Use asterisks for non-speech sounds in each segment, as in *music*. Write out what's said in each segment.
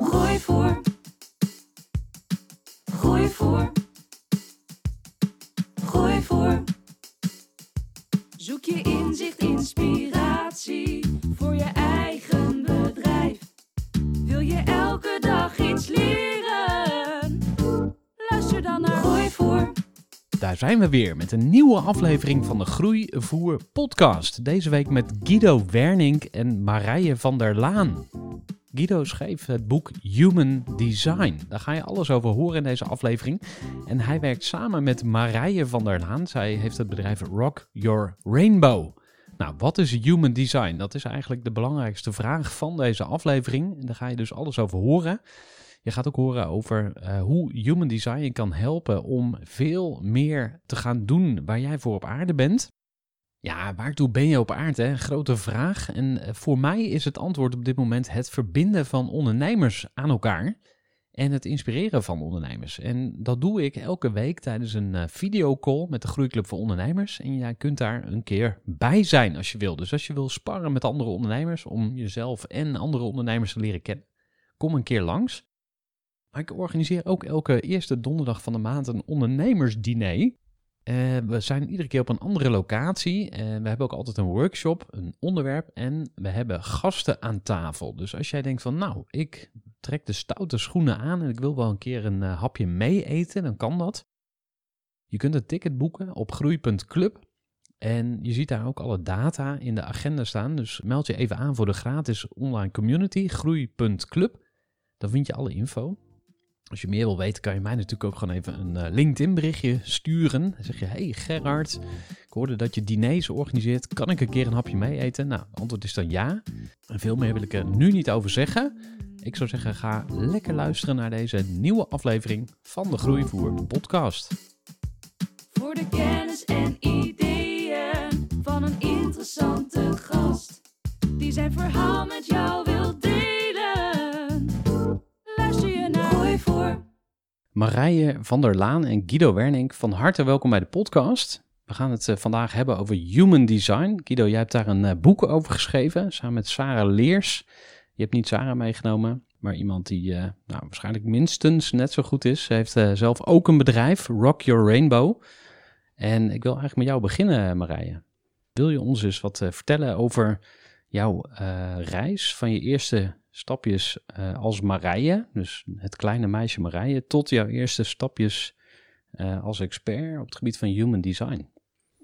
Groeivoer. Groeivoer. Groeivoer. Zoek je inzicht, inspiratie voor je eigen bedrijf. Wil je elke dag iets leren? Luister dan naar Groeivoer. Daar zijn we weer met een nieuwe aflevering van de Groeivoer podcast. Deze week met Guido Wernink en Marije van der Laan. Guido schreef het boek Human Design. Daar ga je alles over horen in deze aflevering. En hij werkt samen met Marije van der Laan. Zij heeft het bedrijf Rock Your Rainbow. Nou, wat is Human Design? Dat is eigenlijk de belangrijkste vraag van deze aflevering. En daar ga je dus alles over horen. Je gaat ook horen over eh, hoe Human Design kan helpen om veel meer te gaan doen waar jij voor op aarde bent. Ja, waartoe ben je op aarde? Hè? Grote vraag. En eh, voor mij is het antwoord op dit moment het verbinden van ondernemers aan elkaar. En het inspireren van ondernemers. En dat doe ik elke week tijdens een uh, videocall met de Groeiclub voor Ondernemers. En jij kunt daar een keer bij zijn als je wil. Dus als je wil sparren met andere ondernemers om jezelf en andere ondernemers te leren kennen, kom een keer langs. Maar ik organiseer ook elke eerste donderdag van de maand een ondernemersdiner. Uh, we zijn iedere keer op een andere locatie. En we hebben ook altijd een workshop, een onderwerp en we hebben gasten aan tafel. Dus als jij denkt van nou, ik trek de stoute schoenen aan en ik wil wel een keer een uh, hapje mee eten, dan kan dat. Je kunt een ticket boeken op groei.club. En je ziet daar ook alle data in de agenda staan. Dus meld je even aan voor de gratis online community, groei.club. Dan vind je alle info. Als je meer wil weten, kan je mij natuurlijk ook gewoon even een uh, LinkedIn berichtje sturen. Dan zeg je, hey Gerard, ik hoorde dat je diners organiseert. Kan ik een keer een hapje mee eten? Nou, het antwoord is dan ja. En veel meer wil ik er nu niet over zeggen. Ik zou zeggen, ga lekker luisteren naar deze nieuwe aflevering van de Groeivoer podcast. Voor de kennis en ideeën van een interessante gast. Die zijn verhaal met jou Marije van der Laan en Guido Wernink, van harte welkom bij de podcast. We gaan het uh, vandaag hebben over human design. Guido, jij hebt daar een uh, boek over geschreven, samen met Sarah Leers. Je hebt niet Sarah meegenomen, maar iemand die uh, nou, waarschijnlijk minstens net zo goed is. Ze heeft zelf ook een bedrijf, Rock Your Rainbow. En ik wil eigenlijk met jou beginnen, Marije. Wil je ons eens wat vertellen over jouw reis van je eerste stapjes uh, als Marije, dus het kleine meisje Marije, tot jouw eerste stapjes uh, als expert op het gebied van human design.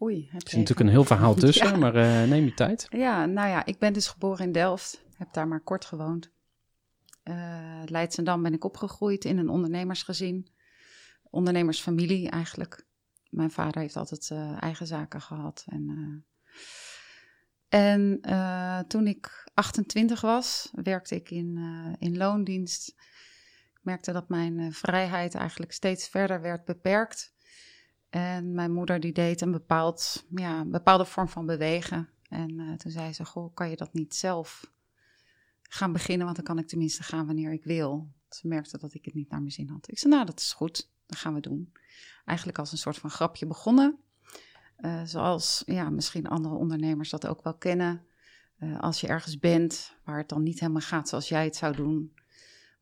Oei, er is natuurlijk een heel verhaal *laughs* tussen, ja. maar uh, neem je tijd. Ja, nou ja, ik ben dus geboren in Delft, heb daar maar kort gewoond. Leidsendam ben ik opgegroeid in een ondernemersgezin, ondernemersfamilie eigenlijk. Mijn vader heeft altijd eigen zaken gehad en... En uh, toen ik 28 was, werkte ik in, uh, in loondienst. Ik merkte dat mijn uh, vrijheid eigenlijk steeds verder werd beperkt. En mijn moeder die deed een, bepaald, ja, bepaalde vorm van bewegen. En toen zei ze, goh, kan je dat niet zelf gaan beginnen? Want dan kan ik tenminste gaan wanneer ik wil. Ze merkte dat ik het niet naar mijn zin had. Ik zei, nou, dat is goed, dat gaan we doen. Eigenlijk als een soort van grapje begonnen. Uh, zoals ja, misschien andere ondernemers dat ook wel kennen. Uh, als je ergens bent waar het dan niet helemaal gaat zoals jij het zou doen,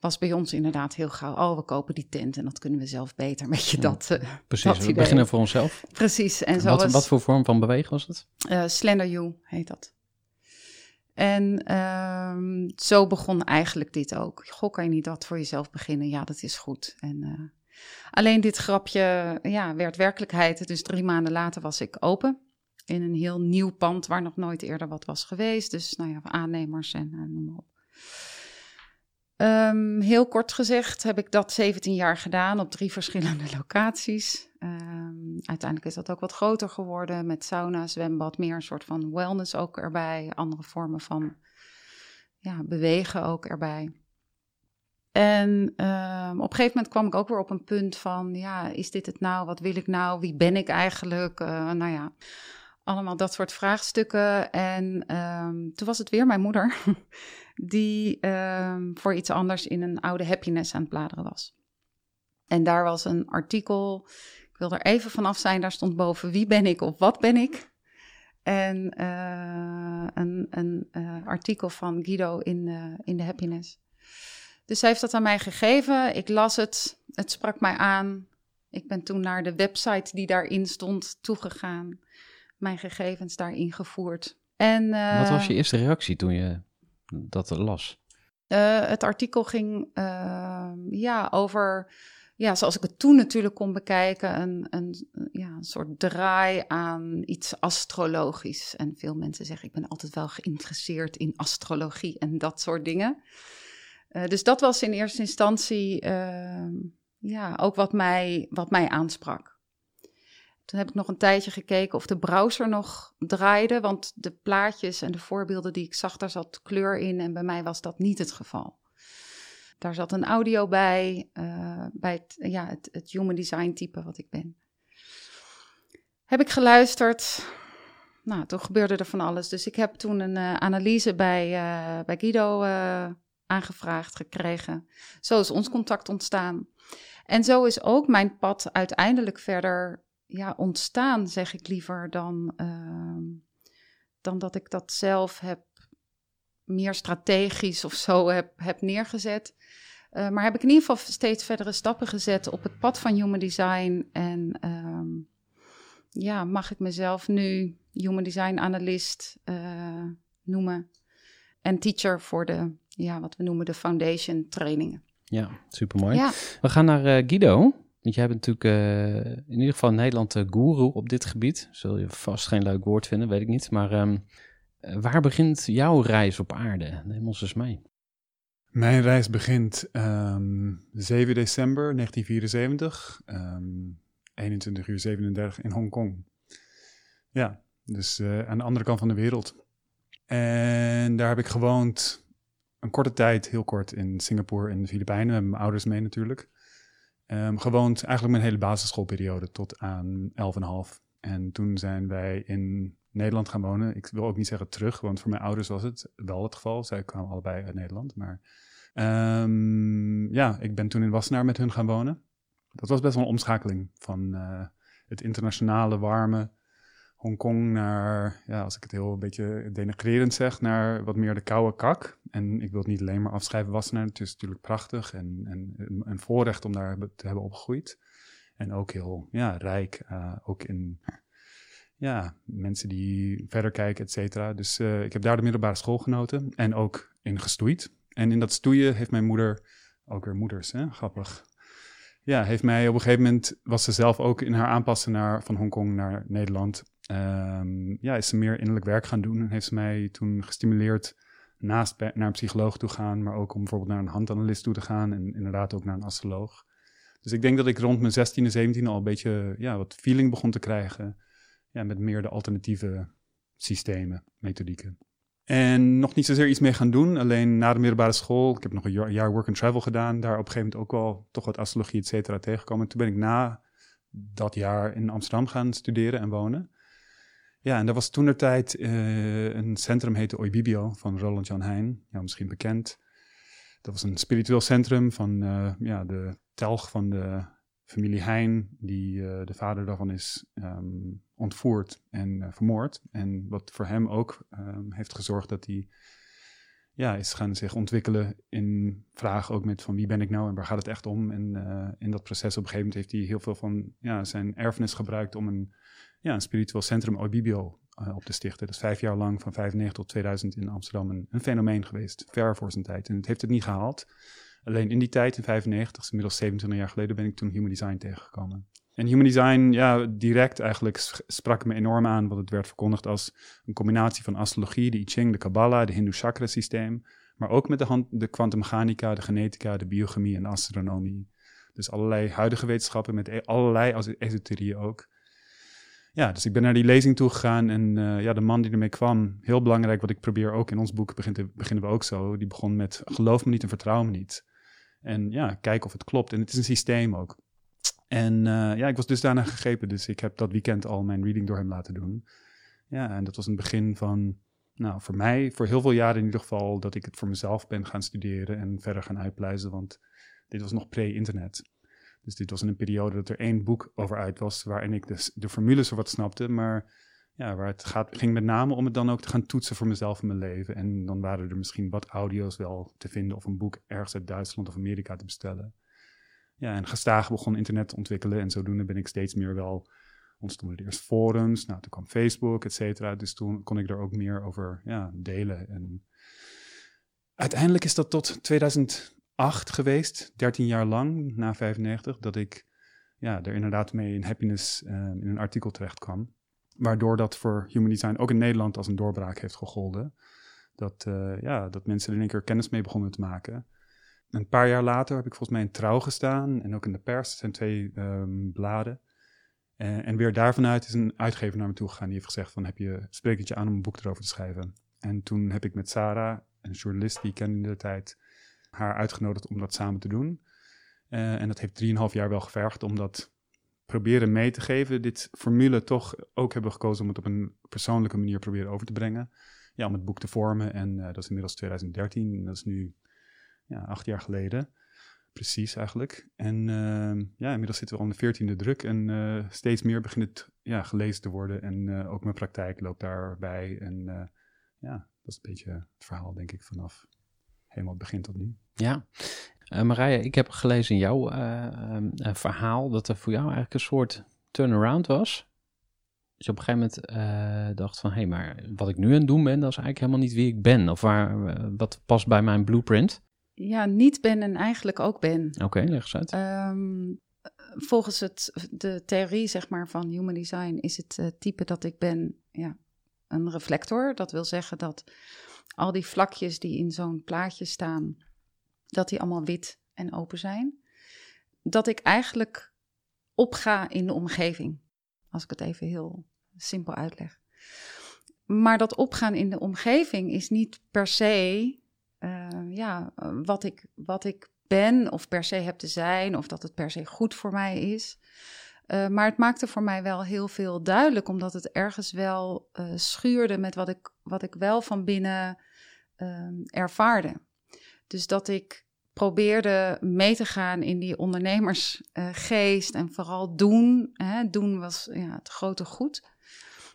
was bij ons inderdaad heel gauw. Oh, we kopen die tent en dat kunnen we zelf beter. *laughs* Weet je dat? Uh, Precies, dat we idee. beginnen voor onszelf. Precies. En En zo wat, was, wat voor vorm van bewegen was het? Slender You heet dat. En ehm, zo begon eigenlijk dit ook. Goh, kan je niet wat voor jezelf beginnen? Ja, dat is goed. En, eh, alleen dit grapje ja, werd werkelijkheid. Dus drie maanden later was ik open. In een heel nieuw pand waar nog nooit eerder wat was geweest. Dus nou ja, aannemers en uh, noem maar op. Ehm, heel kort gezegd heb ik dat 17 jaar gedaan op drie verschillende *laughs* locaties. Um, uiteindelijk is dat ook wat groter geworden met sauna, zwembad, meer een soort van wellness ook erbij. Andere vormen van ja, bewegen ook erbij. En um, op een gegeven moment kwam ik ook weer op een punt van, ja, is dit het nou? Wat wil ik nou? Wie ben ik eigenlijk? Uh, nou ja, allemaal dat soort vraagstukken. En um, toen was het weer mijn moeder *laughs* die um, voor iets anders in een oude happiness aan het bladeren was. En daar was een artikel, ik wil er even vanaf zijn, daar stond boven wie ben ik of wat ben ik. En uh, een, een uh, artikel van Guido in, in de happiness. Dus zij heeft dat aan mij gegeven. Ik las het, het sprak mij aan. Ik ben toen naar de website die daarin stond toegegaan mijn gegevens daarin gevoerd. En, uh, Wat was je eerste reactie toen je dat las? Uh, het artikel ging uh, ja, over, ja, zoals ik het toen natuurlijk kon bekijken, een, een, ja, een soort draai aan iets astrologisch. En veel mensen zeggen, ik ben altijd wel geïnteresseerd in astrologie en dat soort dingen. Dus dat was in eerste instantie ehm, ja, ook wat mij, wat mij aansprak. Toen heb ik nog een tijdje gekeken of de browser nog draaide, want de plaatjes en de voorbeelden die ik zag, daar zat kleur in en bij mij was dat niet het geval. Daar zat een audio bij, uh, bij het, ja, het, het human design type wat ik ben. Heb ik geluisterd. Nou, toen gebeurde er van alles. Dus ik heb toen een uh, analyse bij, uh, bij Guido aangevraagd gekregen. Zo is ons contact ontstaan. En zo is ook mijn pad uiteindelijk verder ja, ontstaan, zeg ik liever, dan, uh, dan dat ik dat zelf heb meer strategisch of zo heb, heb neergezet. Uh, maar heb ik in ieder geval steeds verdere stappen gezet op het pad van human design. En um, ja, mag ik mezelf nu human design analyst uh, noemen. En teacher voor de, ja, wat we noemen de foundation trainingen. Ja, supermooi. Ja. We gaan naar uh, Guido. Want jij bent natuurlijk uh, in ieder geval in Nederland de guru op dit gebied. Zul je vast geen leuk woord vinden, weet ik niet. Maar um, waar begint jouw reis op aarde? Neem ons eens mee. Mijn reis begint um, 7 december 1974, um, 21 uur 37 in Hongkong. Ja, dus uh, aan de andere kant van de wereld. En daar heb ik gewoond een korte tijd, heel kort, in Singapore en de Filipijnen. Met mijn ouders mee natuurlijk. Um, gewoond eigenlijk mijn hele basisschoolperiode tot aan 11,5. En toen zijn wij in Nederland gaan wonen. Ik wil ook niet zeggen terug, want voor mijn ouders was het wel het geval. Zij kwamen allebei uit Nederland. Maar um, ja, ik ben toen in Wassenaar met hun gaan wonen. Dat was best wel een omschakeling van uh, het internationale, warme Hongkong naar, ja, als ik het heel een beetje denigrerend zeg, naar wat meer de koude kak. En ik wil het niet alleen maar afschrijven Wassenaar. Het is natuurlijk prachtig en, en een voorrecht om daar te hebben opgegroeid. En ook heel ja, rijk, uh, ook in ja, mensen die verder kijken, et cetera. Dus uh, ik heb daar de middelbare school genoten en ook in gestoeid. En in dat stoeien heeft mijn moeder, ook weer moeders, hè? grappig. Ja, heeft mij op een gegeven moment, was ze zelf ook in haar aanpassen naar, van Hongkong naar Nederland. Um, ja, is ze meer innerlijk werk gaan doen en heeft ze mij toen gestimuleerd naast naar een psycholoog toe gaan, maar ook om bijvoorbeeld naar een handanalist toe te gaan en inderdaad ook naar een astroloog. Dus ik denk dat ik rond mijn 16e, 17e al een beetje ja, wat feeling begon te krijgen ja, met meer de alternatieve systemen, methodieken. En nog niet zozeer iets mee gaan doen, alleen na de middelbare school. Ik heb nog een jaar work and travel gedaan, daar op een gegeven moment ook wel toch wat astrologie, et cetera, tegengekomen. Toen ben ik na dat jaar in Amsterdam gaan studeren en wonen. Ja, en dat was toen tijd uh, een centrum heette Oibibio van Roland Jan Heijn, ja, misschien bekend. Dat was een spiritueel centrum van uh, ja, de telg van de familie Heijn, die uh, de vader daarvan is um, ontvoerd en vermoord. En wat voor hem ook um, heeft gezorgd dat hij ja, is gaan zich ontwikkelen in vragen ook met van wie ben ik nou en waar gaat het echt om. En in dat proces op een gegeven moment heeft hij heel veel van ja, zijn erfenis gebruikt om een ja, een spiritueel centrum Oibibio eh, op te stichten. Dat is vijf jaar lang, van 95 tot 2000 in Amsterdam, een, een fenomeen geweest. Ver voor zijn tijd. En het heeft het niet gehaald. Alleen in die tijd, in 95, inmiddels 27 jaar geleden, ben ik toen Human Design tegengekomen. En Human Design, ja, direct eigenlijk sprak me enorm aan, want het werd verkondigd als een combinatie van astrologie, de I Ching, de Kabbalah, de Hindoe chakra systeem, maar ook met de, hand, de kwantummechanica, de genetica, de biochemie en de astronomie. Dus allerlei huidige wetenschappen met e- allerlei esoterieën ook. Ja, dus ik ben naar die lezing toe gegaan en eh, ja, de man die ermee kwam, heel belangrijk, wat ik probeer ook in ons boek, beginnen we ook zo, die begon met geloof me niet en vertrouw me niet. En ja, kijk of het klopt. En het is een systeem ook. En eh, ja, ik was dus daarna gegrepen, dus ik heb dat weekend al mijn reading door hem laten doen. Ja, en dat was een begin van, nou, voor mij, voor heel veel jaren in ieder geval, dat ik het voor mezelf ben gaan studeren en verder gaan uitpluizen, want dit was nog pre-internet. Dus dit was in een periode dat er één boek over uit was, waarin ik dus de formules er wat snapte, maar ja, waar het gaat, ging met name om het dan ook te gaan toetsen voor mezelf in mijn leven. En dan waren er misschien wat audio's wel te vinden of een boek ergens uit Duitsland of Amerika te bestellen. Ja, en gestaag begon internet te ontwikkelen en zodoende ben ik steeds meer wel, ontstonden er eerst forums, nou toen kwam Facebook, et cetera. Dus toen kon ik er ook meer over ja, delen. En uiteindelijk is dat tot 2008 geweest, 13 jaar lang, na 95, dat ik ja, er inderdaad mee in Happiness eh, in een artikel terecht kwam. Waardoor dat voor Human Design ook in Nederland als een doorbraak heeft gegolden. Dat, eh, ja, dat mensen er in één keer kennis mee begonnen te maken. Een paar jaar later heb ik volgens mij in Trouw gestaan en ook in de pers. Zijn twee ehm, bladen. Eh, en weer daarvanuit is een uitgever naar me toe gegaan. Die heeft gezegd van, heb je, je aan om een boek erover te schrijven? En toen heb ik met Sarah, een journalist die ik kende in de tijd, haar uitgenodigd om dat samen te doen. Eh, en dat heeft drieënhalf jaar wel gevergd om dat proberen mee te geven. Dit formule toch ook hebben gekozen om het op een persoonlijke manier proberen over te brengen. Ja, om het boek te vormen. En eh, dat is inmiddels 2013. En dat is nu ja, acht jaar geleden. Precies eigenlijk. En ehm, ja, inmiddels zitten we al in de veertiende druk. En eh, steeds meer begint het ja, gelezen te worden. En ook mijn praktijk loopt daarbij. En ja, dat is een beetje het verhaal, denk ik, vanaf helemaal het begin tot nu. Ja. Eh Marije, ik heb gelezen in jouw eh, ehm, eh, verhaal dat er voor jou eigenlijk een soort turnaround was. Dus je op een gegeven moment eh, dacht van, hé, hey, maar wat ik nu aan het doen ben, dat is eigenlijk helemaal niet wie ik ben. Of waar, wat past bij mijn blueprint. Ja, niet ben en eigenlijk ook ben. Oké, leg eens uit. Ehm, volgens het, de theorie zeg maar, van human design is het type dat ik ben ja, een reflector. Dat wil zeggen dat al die vlakjes die in zo'n plaatje staan, dat die allemaal wit en open zijn. Dat ik eigenlijk opga in de omgeving. Als ik het even heel simpel uitleg. Maar dat opgaan in de omgeving is niet per se eh, ja, wat, ik, wat ik ben of per se heb te zijn of dat het per se goed voor mij is. Uh, maar het maakte voor mij wel heel veel duidelijk, omdat het ergens wel uh, schuurde met wat ik, wat ik wel van binnen uh, ervaarde. Dus dat ik probeerde mee te gaan in die ondernemersgeest en vooral doen. Hè, doen was ja, het grote goed.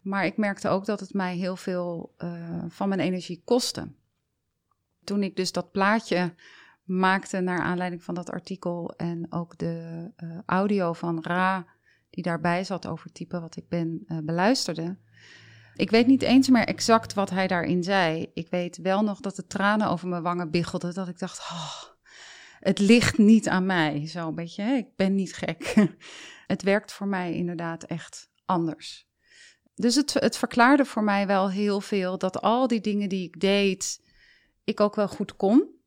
Maar ik merkte ook dat het mij heel veel uh, van mijn energie kostte. Toen ik dus dat plaatje maakte naar aanleiding van dat artikel en ook de audio van Ra, die daarbij zat over type wat ik ben, uh, beluisterde. Ik weet niet eens meer exact wat hij daarin zei. Ik weet wel nog dat de tranen over mijn wangen biggelden. Dat ik dacht, oh, het ligt niet aan mij. Zo een beetje, ik ben niet gek. *laughs* het werkt voor mij inderdaad echt anders. Dus het, het verklaarde voor mij wel heel veel dat al die dingen die ik deed, ik ook wel goed kon.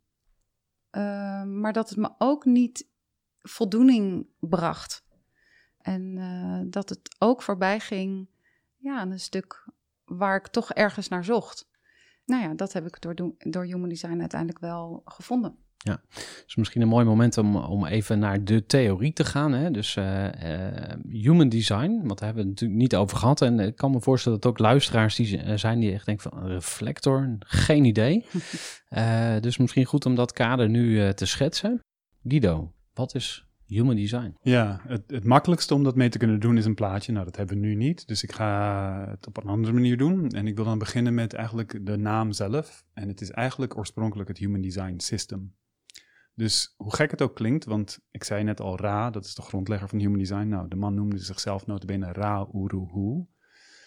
Uh, maar dat het me ook niet voldoening bracht. En uh, dat het ook voorbij ging ja, aan een stuk waar ik toch ergens naar zocht. Nou ja, dat heb ik door, door Human Design uiteindelijk wel gevonden. Ja, dus misschien een mooi moment om, om even naar de theorie te gaan. Hè? Dus uh, uh, human design, want daar hebben we het natuurlijk niet over gehad. En ik kan me voorstellen dat ook luisteraars die zijn die echt denken van een reflector, geen idee. uh, *laughs* dus misschien goed om dat kader nu te schetsen. Guido, wat is human design? Ja, het, het, makkelijkste om dat mee te kunnen doen is een plaatje. Nou, dat hebben we nu niet. Dus ik ga het op een andere manier doen. En ik wil dan beginnen met eigenlijk de naam zelf. En het is eigenlijk oorspronkelijk het Human Design System. Dus hoe gek het ook klinkt, want ik zei net al Ra, dat is de grondlegger van Human Design. Nou, de man noemde zichzelf notabene Ra Uruhu.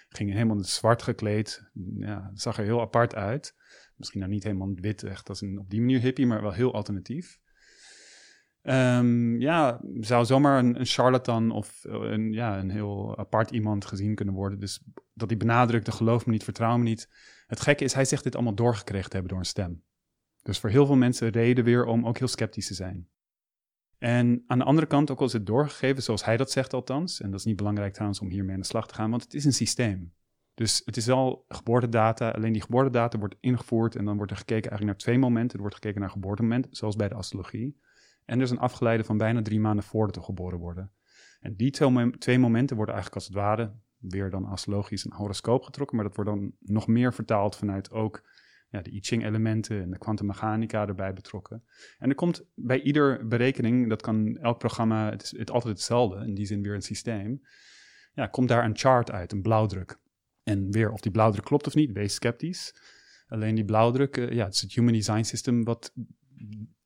Ging helemaal in het zwart gekleed. Ja, zag er heel apart uit. Misschien nou niet helemaal wit, echt als een op die manier hippie, maar wel heel alternatief. Ehm, ja, zou zomaar een, charlatan of eh, een, ja, een heel apart iemand gezien kunnen worden. Dus dat hij benadrukte, geloof me niet, vertrouw me niet. Het gekke is, hij zegt dit allemaal doorgekregen te hebben door een stem. Dus voor heel veel mensen reden weer om ook heel sceptisch te zijn. En aan de andere kant, ook al is het doorgegeven, zoals hij dat zegt althans, en dat is niet belangrijk trouwens om hiermee aan de slag te gaan, want het is een systeem. Dus het is wel geboortedata, alleen die geboortedata wordt ingevoerd en dan wordt er gekeken eigenlijk naar twee momenten. Er wordt gekeken naar geboortemoment, zoals bij de astrologie. En er is een afgeleide van bijna drie maanden voordat we geboren worden. En die twee, momenten worden eigenlijk als het ware, weer dan astrologisch een horoscoop getrokken, maar dat wordt dan nog meer vertaald vanuit ook ja, de I Ching-elementen en de kwantummechanica erbij betrokken. En er komt bij ieder berekening, dat kan elk programma, het is het altijd hetzelfde, in die zin weer een systeem, ja, komt daar een chart uit, een blauwdruk. En weer, of die blauwdruk klopt of niet, wees sceptisch. Alleen die blauwdruk, uh, ja, het is het Human Design System, wat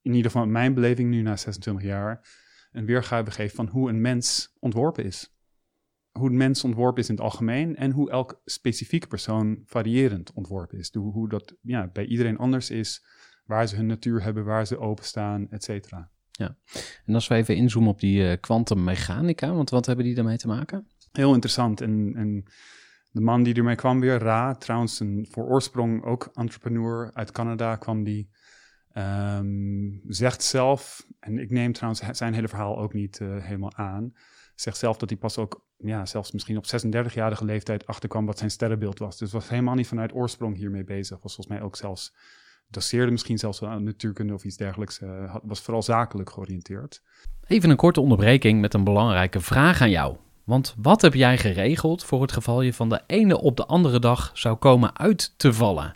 in ieder geval mijn beleving nu na 26 jaar, een weergave geeft van hoe een mens ontworpen is. Hoe een mens ontworpen is in het algemeen en hoe elk specifieke persoon variërend ontworpen is. Hoe, hoe dat ja, bij iedereen anders is, waar ze hun natuur hebben, waar ze openstaan, et cetera. Ja, en als we even inzoomen op die kwantummechanica, uh, want wat hebben die daarmee te maken? Heel interessant en, en de man die ermee kwam weer, Ra, trouwens een voor oorsprong ook entrepreneur uit Canada kwam die, um, zegt zelf, en ik neem trouwens zijn hele verhaal ook niet uh, helemaal aan, zegt zelf dat hij pas ook, ja, zelfs misschien op 36-jarige leeftijd achterkwam wat zijn sterrenbeeld was. Dus was helemaal niet vanuit oorsprong hiermee bezig. Was volgens mij ook zelfs, doseerde misschien zelfs wel aan natuurkunde of iets dergelijks. Uh, was vooral zakelijk georiënteerd. Even een korte onderbreking met een belangrijke vraag aan jou. Want wat heb jij geregeld voor het geval je van de ene op de andere dag zou komen uit te vallen?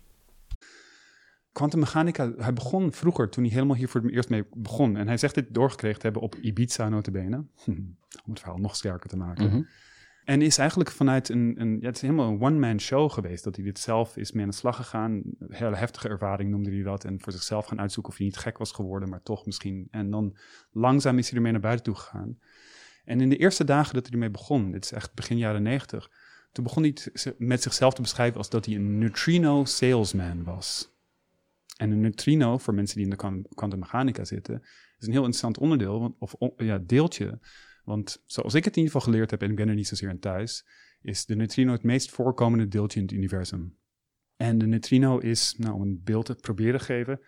Quantummechanica, hij begon vroeger, toen hij helemaal hier voor het eerst mee begon. En hij zegt dit doorgekregen te hebben op Ibiza notabene. *laughs* Om het verhaal nog sterker te maken. Mhm. En is eigenlijk vanuit een, een ja, het is helemaal een one-man show geweest. Dat hij dit zelf is mee aan de slag gegaan. Een hele heftige ervaring noemde hij dat. En voor zichzelf gaan uitzoeken of hij niet gek was geworden, maar toch misschien. En dan langzaam is hij ermee naar buiten toe gegaan. En in de eerste dagen dat hij ermee begon, dit is echt begin jaren negentig. Toen begon hij met zichzelf te beschrijven als dat hij een neutrino salesman was. En een neutrino, voor mensen die in de kwantummechanica zitten, is een heel interessant onderdeel, of ja, deeltje. Want zoals ik het in ieder geval geleerd heb, en ik ben er niet zozeer in thuis, is de neutrino het meest voorkomende deeltje in het universum. En de neutrino is, nou om een beeld te proberen te geven,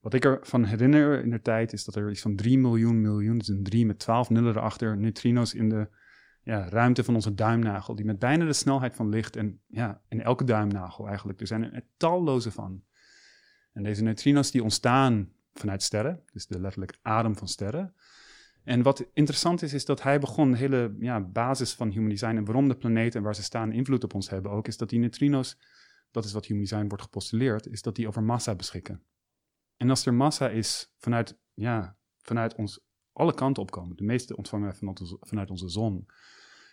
wat ik ervan herinner in de tijd, is dat er iets van 3 miljoen miljoen, dus een 3 met 12 nullen erachter, neutrino's in de ja, ruimte van onze duimnagel, die met bijna de snelheid van licht en ja, in elke duimnagel eigenlijk, er zijn er talloze van. En deze neutrino's die ontstaan vanuit sterren, dus de letterlijk adem van sterren. En wat interessant is, is dat hij begon de hele ja, basis van human design en waarom de planeten en waar ze staan invloed op ons hebben ook, is dat die neutrino's, dat is wat human design wordt gepostuleerd, is dat die over massa beschikken. En als er massa is vanuit, ja, vanuit ons alle kanten opkomen, de meeste ontvangen vanuit vanuit onze zon.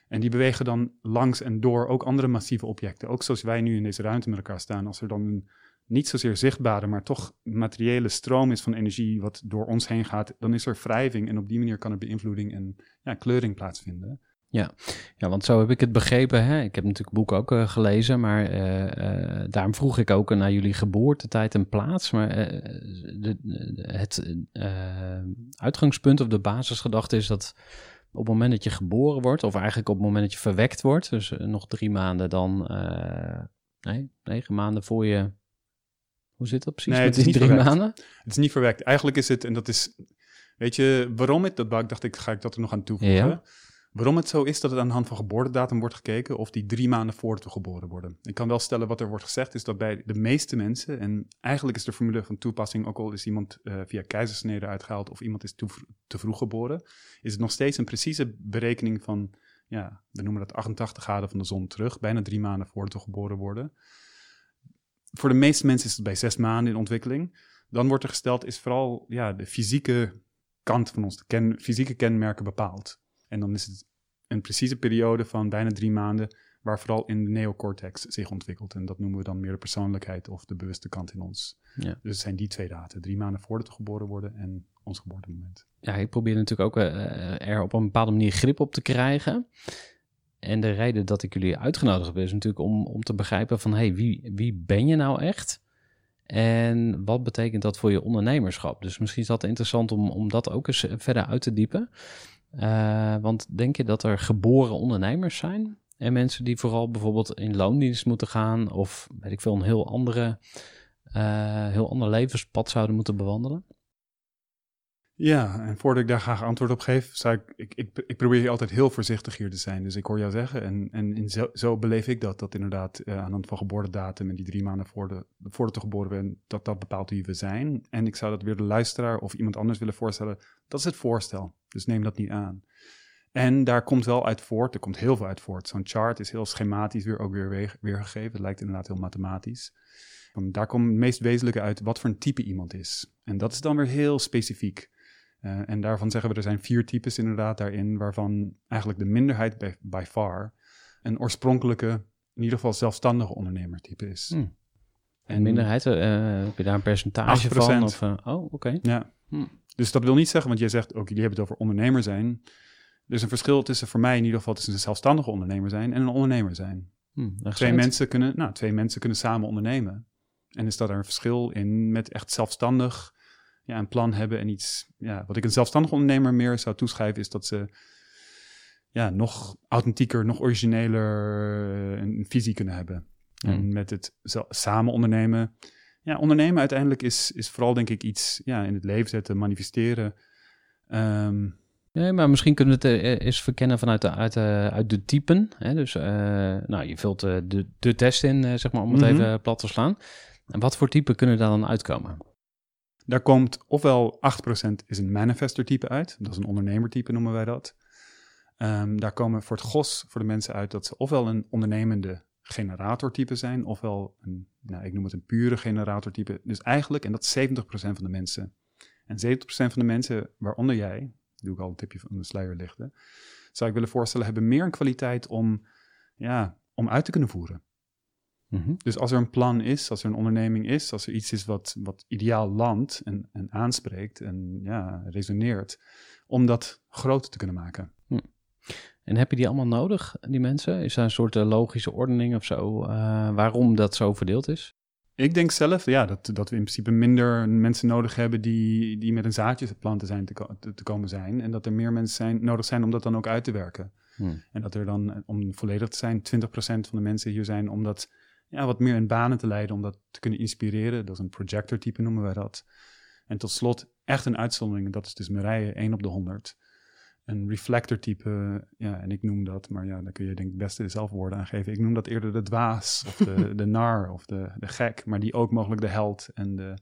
En die bewegen dan langs en door ook andere massieve objecten. Ook zoals wij nu in deze ruimte met elkaar staan. Als er dan een niet zozeer zichtbare, maar toch materiële stroom is van energie wat door ons heen gaat, dan is er wrijving en op die manier kan er beïnvloeding en ja, kleuring plaatsvinden. Ja. ja, want zo heb ik het begrepen. Hè? Ik heb natuurlijk het boek ook uh, gelezen, maar uh, uh, daarom vroeg ik ook naar jullie geboortetijd en plaats. Maar de, het uitgangspunt of de basisgedachte is dat op het moment dat je geboren wordt, of eigenlijk op het moment dat je verwekt wordt, dus nog drie maanden dan, nee, negen maanden voor je hoe zit dat precies nee, met het is die niet drie maanden? Het is niet verwekt. Eigenlijk is het, en dat is Weet je waarom het, dat ik- dacht ik, ga ik dat er nog aan toevoegen. Ja. Waarom het zo is dat het aan de hand van geboortedatum wordt gekeken of die drie maanden voordat we geboren worden. Ik kan wel stellen wat er wordt gezegd is dat bij de meeste mensen, en eigenlijk is de formule van toepassing, ook al is iemand eh, via keizersnede uitgehaald of iemand is te, te vroeg geboren, is het nog steeds een precieze berekening van, ja, we noemen dat 88 graden van de zon terug, bijna drie maanden voordat we geboren worden. Voor de meeste mensen is het bij zes maanden in ontwikkeling. Dan wordt er gesteld, is vooral ja, de fysieke kant van ons, de ken, fysieke kenmerken bepaald. En dan is het een precieze periode van bijna drie maanden, waar vooral in de neocortex zich ontwikkelt. En dat noemen we dan meer de persoonlijkheid of de bewuste kant in ons. Ja. Dus het zijn die twee daten, drie maanden voordat we geboren worden en ons geboortemoment. ja, ik probeer natuurlijk ook eh, er op een bepaalde manier grip op te krijgen. En de reden dat ik jullie uitgenodigd heb is natuurlijk om, om te begrijpen van... hey, wie, wie ben je nou echt? En wat betekent dat voor je ondernemerschap? Dus misschien is dat interessant om, om dat ook eens verder uit te diepen. Eh, want denk je dat er geboren ondernemers zijn? En mensen die vooral bijvoorbeeld in loondienst moeten gaan... of weet ik veel, een heel, andere, eh, heel ander levenspad zouden moeten bewandelen? Ja, en voordat ik daar graag antwoord op geef, zou ik, ik, ik, ik probeer hier altijd heel voorzichtig hier te zijn. Dus ik hoor jou zeggen, en, en in zo, zo beleef ik dat, dat inderdaad eh, aan de hand van geboortedatum en die drie maanden voor de, voordat we geboren werden, dat dat bepaalt wie we zijn. En ik zou dat weer de luisteraar of iemand anders willen voorstellen, dat is het voorstel. Dus neem dat niet aan. En daar komt wel uit voort, er komt heel veel uit voort. Zo'n chart is heel schematisch weer ook weer weer- weergegeven. Het lijkt inderdaad heel mathematisch. Want daar komt het meest wezenlijke uit wat voor een type iemand is. En dat is dan weer heel specifiek. Eh, en daarvan zeggen we, er zijn vier types inderdaad daarin, waarvan eigenlijk de minderheid by, by far een oorspronkelijke, in ieder geval zelfstandige ondernemertype is. Hmm. En minderheid, eh, heb je daar een percentage 8%. van? Of, eh, oh, oké. Ja. Hmm. Dus dat wil niet zeggen, want jij zegt ook, jullie hebben het over ondernemer zijn. Er is een verschil tussen voor mij in ieder geval tussen een zelfstandige ondernemer zijn en een ondernemer zijn. Hmm, Twee mensen, kunnen, nou, twee mensen kunnen samen ondernemen. En is dat er een verschil in met echt zelfstandig ja, een plan hebben en iets. Ja, wat ik een zelfstandig ondernemer meer zou toeschrijven, is dat ze ja, nog authentieker, nog origineler eh, een visie kunnen hebben. Hmm. En met het samen ondernemen. Ja, ondernemen uiteindelijk is, is vooral denk ik iets ja, in het leven zetten, manifesteren. Ehm, Nee, maar misschien kunnen we het eh, eens verkennen vanuit de, uit, de, uit de typen. Hè? Dus eh, nou, je vult eh, de, de test in, eh, zeg maar, om het Mhm. even plat te slaan. En wat voor typen kunnen daar dan uitkomen? Daar komt ofwel 8% is een manifester type uit. Dat is een ondernemertype noemen wij dat. Ehm, daar komen voor het GOS voor de mensen uit dat ze ofwel een ondernemende generatortype zijn, ofwel een, nou, ik noem het een pure generatortype. Dus eigenlijk, en dat is 70% van de mensen. En 70% van de mensen, waaronder jij, doe ik al een tipje van de sluier lichten, zou ik willen voorstellen, hebben meer een kwaliteit om, ja, om uit te kunnen voeren. Mhm. Dus als er een plan is, als er een onderneming is, als er iets is wat, wat ideaal landt en, en aanspreekt en ja, resoneert, om dat groot te kunnen maken. En heb je die allemaal nodig, die mensen? Is daar een soort eh, logische ordening of zo? eh, waarom dat zo verdeeld is? Ik denk zelf ja, dat, dat we in principe minder mensen nodig hebben die, die met een zaadje te planten zijn te, ko- te, komen zijn. En dat er meer mensen zijn, nodig zijn om dat dan ook uit te werken. Hmm. En dat er dan, om volledig te zijn, 20% van de mensen hier zijn om dat ja, wat meer in banen te leiden, om dat te kunnen inspireren. Dat is een projector type noemen wij dat. En tot slot echt een uitzondering, en dat is dus Marije, 1 op de 100. Een reflector type, ja, en ik noem dat, maar ja, daar kun je denk ik het beste zelf woorden aan geven. Ik noem dat eerder de dwaas, of de, *laughs* de nar, of de, de gek, maar die ook mogelijk de held en de,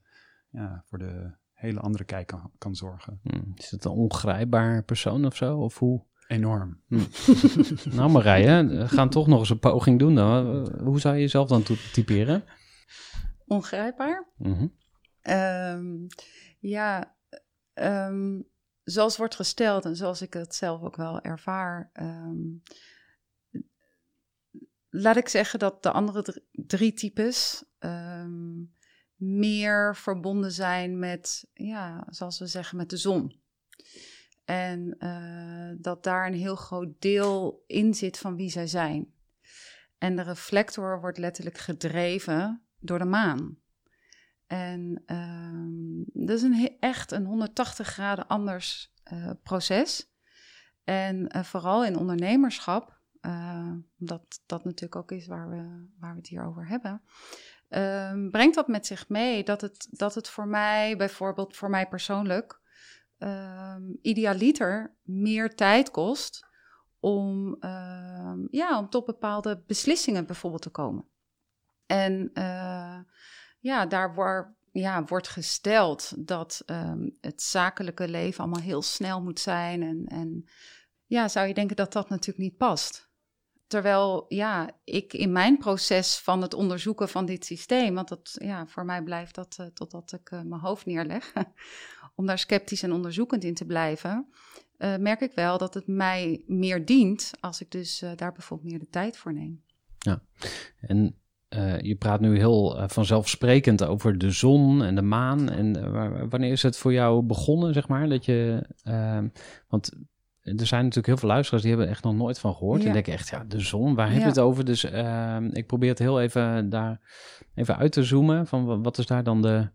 ja, voor de hele andere kijk kan, kan zorgen. Hmm. Is het een ongrijpbaar persoon of zo? Of hoe? Enorm. *laughs* nou Marije, we gaan toch nog eens een poging doen dan. Hoe zou je jezelf dan typeren? Ongrijpbaar? Mhm. Ehm, ja, ehm, zoals wordt gesteld en zoals ik het zelf ook wel ervaar. ehm, laat ik zeggen dat de andere dr- drie types ehm, meer verbonden zijn met, ja, zoals we zeggen, met de zon. En eh, dat daar een heel groot deel in zit van wie zij zijn. En de reflector wordt letterlijk gedreven door de maan. En ehm, dat is een, echt een 180 graden anders eh, proces. En eh, vooral in ondernemerschap, omdat dat natuurlijk ook is waar we, waar we het hier over hebben, ehm, brengt dat met zich mee dat het, dat het voor mij, bijvoorbeeld voor mij persoonlijk, ehm, idealiter meer tijd kost om, ehm, ja, om tot bepaalde beslissingen bijvoorbeeld te komen. En eh, ja, daar waar, ja, wordt gesteld dat ehm, het zakelijke leven allemaal heel snel moet zijn. En, en ja, zou je denken dat dat natuurlijk niet past. Terwijl ja, ik in mijn proces van het onderzoeken van dit systeem, want dat, ja, voor mij blijft dat uh, totdat ik uh, mijn hoofd neerleg, om daar sceptisch en onderzoekend in te blijven, uh, merk ik wel dat het mij meer dient als ik dus daar bijvoorbeeld meer de tijd voor neem. Ja, en je praat nu heel vanzelfsprekend over de zon en de maan. En wanneer is het voor jou begonnen, zeg maar, dat je, want er zijn natuurlijk heel veel luisteraars die hebben echt nog nooit van gehoord. Ja. En denken echt, ja, de zon, waar heb je ja. het over? Dus ik probeer het heel even daar even uit te zoomen. Van wat is daar dan de...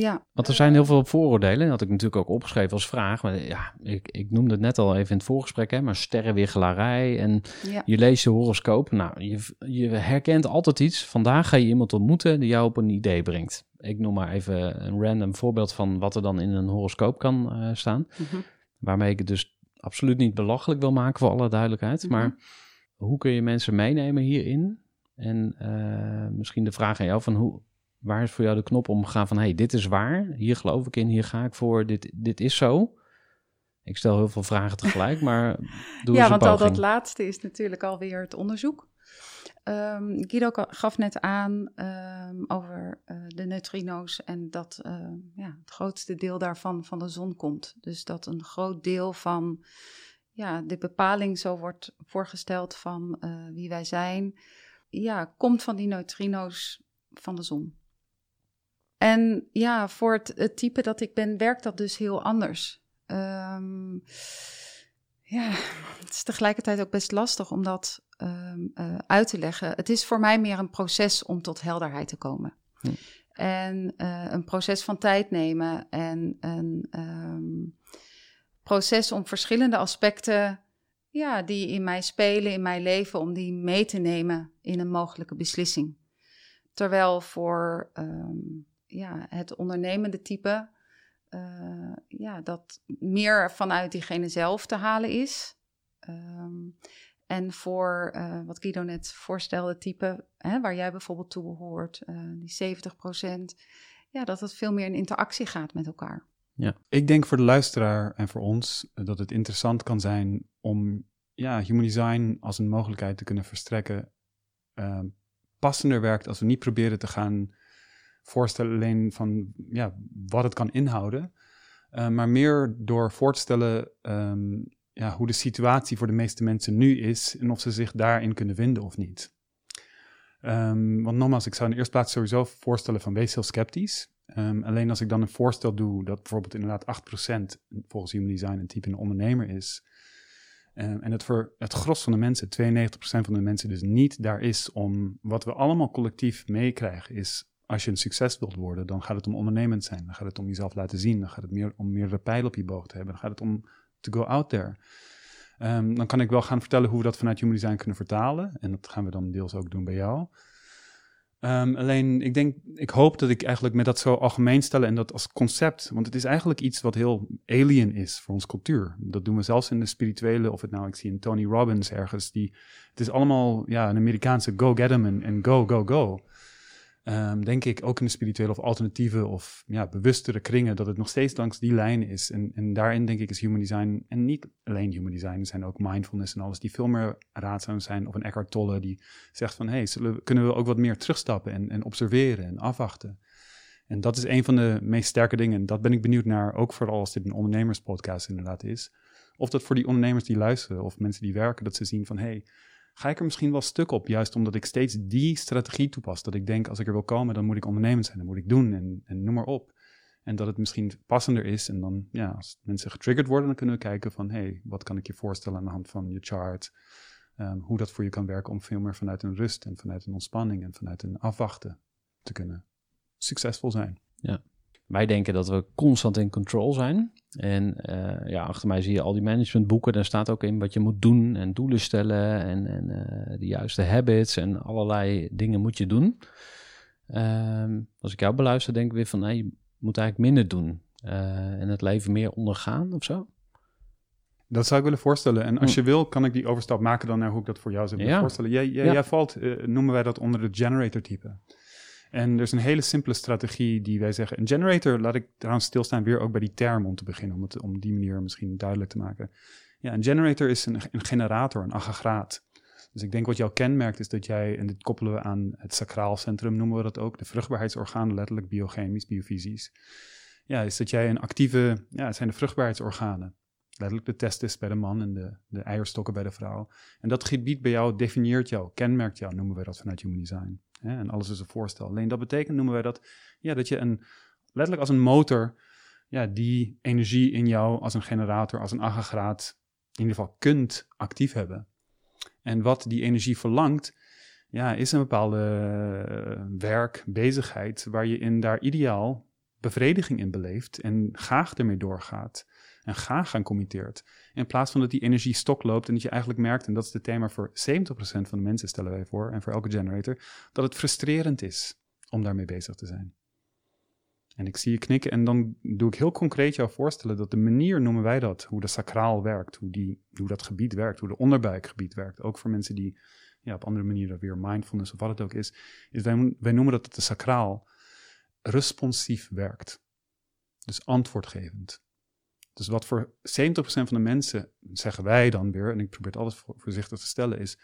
Ja. Want er zijn heel veel vooroordelen. Dat had ik natuurlijk ook opgeschreven als vraag. Maar ja, ik, ik noemde het net al even in het voorgesprek. Hè, maar sterrenwichelarij en ja. je leest je horoscoop. Nou, je, je herkent altijd iets. Vandaag ga je iemand ontmoeten die jou op een idee brengt. Ik noem maar even een random voorbeeld van wat er dan in een horoscoop kan uh, staan. Mm -hmm. Waarmee ik het dus absoluut niet belachelijk wil maken voor alle duidelijkheid. Mm -hmm. Maar hoe kun je mensen meenemen hierin? En uh, misschien de vraag aan jou van hoe, waar is voor jou de knop om te gaan van... hey, dit is waar, hier geloof ik in, hier ga ik voor, dit, dit is zo. Ik stel heel veel vragen tegelijk, maar *laughs* doe Ja, want al dat laatste is natuurlijk alweer het onderzoek. Um, Guido gaf net aan um, over uh, de neutrino's en dat uh, ja, het grootste deel daarvan van de zon komt. Dus dat een groot deel van ja, de bepaling zo wordt voorgesteld van uh, wie wij zijn, ja, komt van die neutrino's van de zon. En ja, voor het, het type dat ik ben, werkt dat dus heel anders. Um, ja, het is tegelijkertijd ook best lastig om dat um, uh, uit te leggen. Het is voor mij meer een proces om tot helderheid te komen. Hm. En uh, een proces van tijd nemen en een um, proces om verschillende aspecten ja, die in mij spelen, in mijn leven, om die mee te nemen in een mogelijke beslissing. Terwijl voor um, ja, het ondernemende type uh, ja, dat meer vanuit diegene zelf te halen is. Um, en voor uh, wat Guido net voorstelde, type hè, waar jij bijvoorbeeld toe behoort, uh, die 70% ja, dat het veel meer in interactie gaat met elkaar. Ja. Ik denk voor de luisteraar en voor ons dat het interessant kan zijn om ja, human design als een mogelijkheid te kunnen verstrekken. Uh, passender werkt als we niet proberen te gaan voorstellen alleen van ja, wat het kan inhouden. Uh, maar meer door voor te stellen um, ja, hoe de situatie voor de meeste mensen nu is en of ze zich daarin kunnen vinden of niet. Um, want nogmaals, ik zou in de eerste plaats sowieso voorstellen van wees heel sceptisch. Um, alleen als ik dan een voorstel doe dat bijvoorbeeld inderdaad 8% volgens Human Design een type een ondernemer is. En het voor het gros van de mensen, 92% van de mensen dus niet daar is om wat we allemaal collectief meekrijgen is als je een succes wilt worden, dan gaat het om ondernemend zijn. Dan gaat het om jezelf laten zien. Dan gaat het meer om meerdere pijlen op je boog te hebben. Dan gaat het om to go out there. Um, dan kan ik wel gaan vertellen hoe we dat vanuit Human Design kunnen vertalen. En dat gaan we dan deels ook doen bij jou. Um, alleen, ik denk, ik hoop dat ik eigenlijk met dat zo algemeen stellen en dat als concept, want het is eigenlijk iets wat heel alien is voor onze cultuur. Dat doen we zelfs in de spirituele, of het nou, ik zie een Tony Robbins ergens, die, het is allemaal, ja, een Amerikaanse go get 'em en go, go, go. Um, denk ik ook in de spirituele of alternatieve of ja, bewustere kringen, dat het nog steeds langs die lijn is. En, en daarin denk ik is human design, en niet alleen human design, er zijn ook mindfulness en alles, die veel meer raadzaam zijn. Of een Eckhart Tolle die zegt van, hey, zullen, kunnen we ook wat meer terugstappen en, en observeren en afwachten. En dat is een van de meest sterke dingen. En dat ben ik benieuwd naar, ook vooral als dit een ondernemerspodcast inderdaad is. Of dat voor die ondernemers die luisteren of mensen die werken, dat ze zien van, hey, ga ik er misschien wel stuk op, juist omdat ik steeds die strategie toepas. Dat ik denk, als ik er wil komen, dan moet ik ondernemend zijn, dan moet ik doen en, en noem maar op. En dat het misschien passender is en dan, ja, als mensen getriggerd worden, dan kunnen we kijken van, hé, hey, wat kan ik je voorstellen aan de hand van je chart? Um, hoe dat voor je kan werken om veel meer vanuit een rust en vanuit een ontspanning en vanuit een afwachten te kunnen succesvol zijn. Ja. Wij denken dat we constant in control zijn. En uh, ja, achter mij zie je al die managementboeken. Daar staat ook in wat je moet doen en doelen stellen en, en uh, de juiste habits en allerlei dingen moet je doen. Um, als ik jou beluister, denk ik weer van, nee, je moet eigenlijk minder doen. eh, en het leven meer ondergaan of zo? Dat zou ik willen voorstellen. En als Hm. je wil, kan ik die overstap maken dan naar hoe ik dat voor jou zou willen Ja. voorstellen. Jij, jij, Ja. jij valt, eh, noemen wij dat onder de generator type. En er is een hele simpele strategie die wij zeggen. Een generator, laat ik trouwens stilstaan weer ook bij die term om te beginnen, om het om die manier misschien duidelijk te maken. Ja, een generator is een, een generator, een aggregaat. Dus ik denk wat jou kenmerkt is dat jij, en dit koppelen we aan het sacraal centrum, noemen we dat ook, de vruchtbaarheidsorganen, letterlijk biochemisch, biofysisch. Ja, is dat jij een actieve, ja, het zijn de vruchtbaarheidsorganen. Letterlijk de testis bij de man en de, de eierstokken bij de vrouw. En dat gebied bij jou definieert jou, kenmerkt jou, noemen wij dat vanuit Human Design. En alles is een voorstel. Alleen dat betekent, noemen wij dat, ja, dat je een, letterlijk als een motor, ja, die energie in jou als een generator, als een aggregaat, in ieder geval kunt actief hebben. En wat die energie verlangt, ja, is een bepaalde eh, werk, bezigheid, waar je in daar ideaal bevrediging in beleeft en graag ermee doorgaat en graag aan committeert. In plaats van dat die energie stok loopt en dat je eigenlijk merkt, en dat is het thema voor 70% van de mensen stellen wij voor, en voor elke generator, dat het frustrerend is om daarmee bezig te zijn. En ik zie je knikken en dan doe ik heel concreet jou voorstellen dat de manier, noemen wij dat, hoe de sacraal werkt, hoe, die, hoe dat gebied werkt, hoe de onderbuikgebied werkt, ook voor mensen die ja, op andere manieren weer mindfulness of wat het ook is, is wij, wij noemen dat het de sacraal responsief werkt. Dus antwoordgevend. Dus wat voor 70% van de mensen, zeggen wij dan weer, en ik probeer het altijd voor- voorzichtig te stellen, is,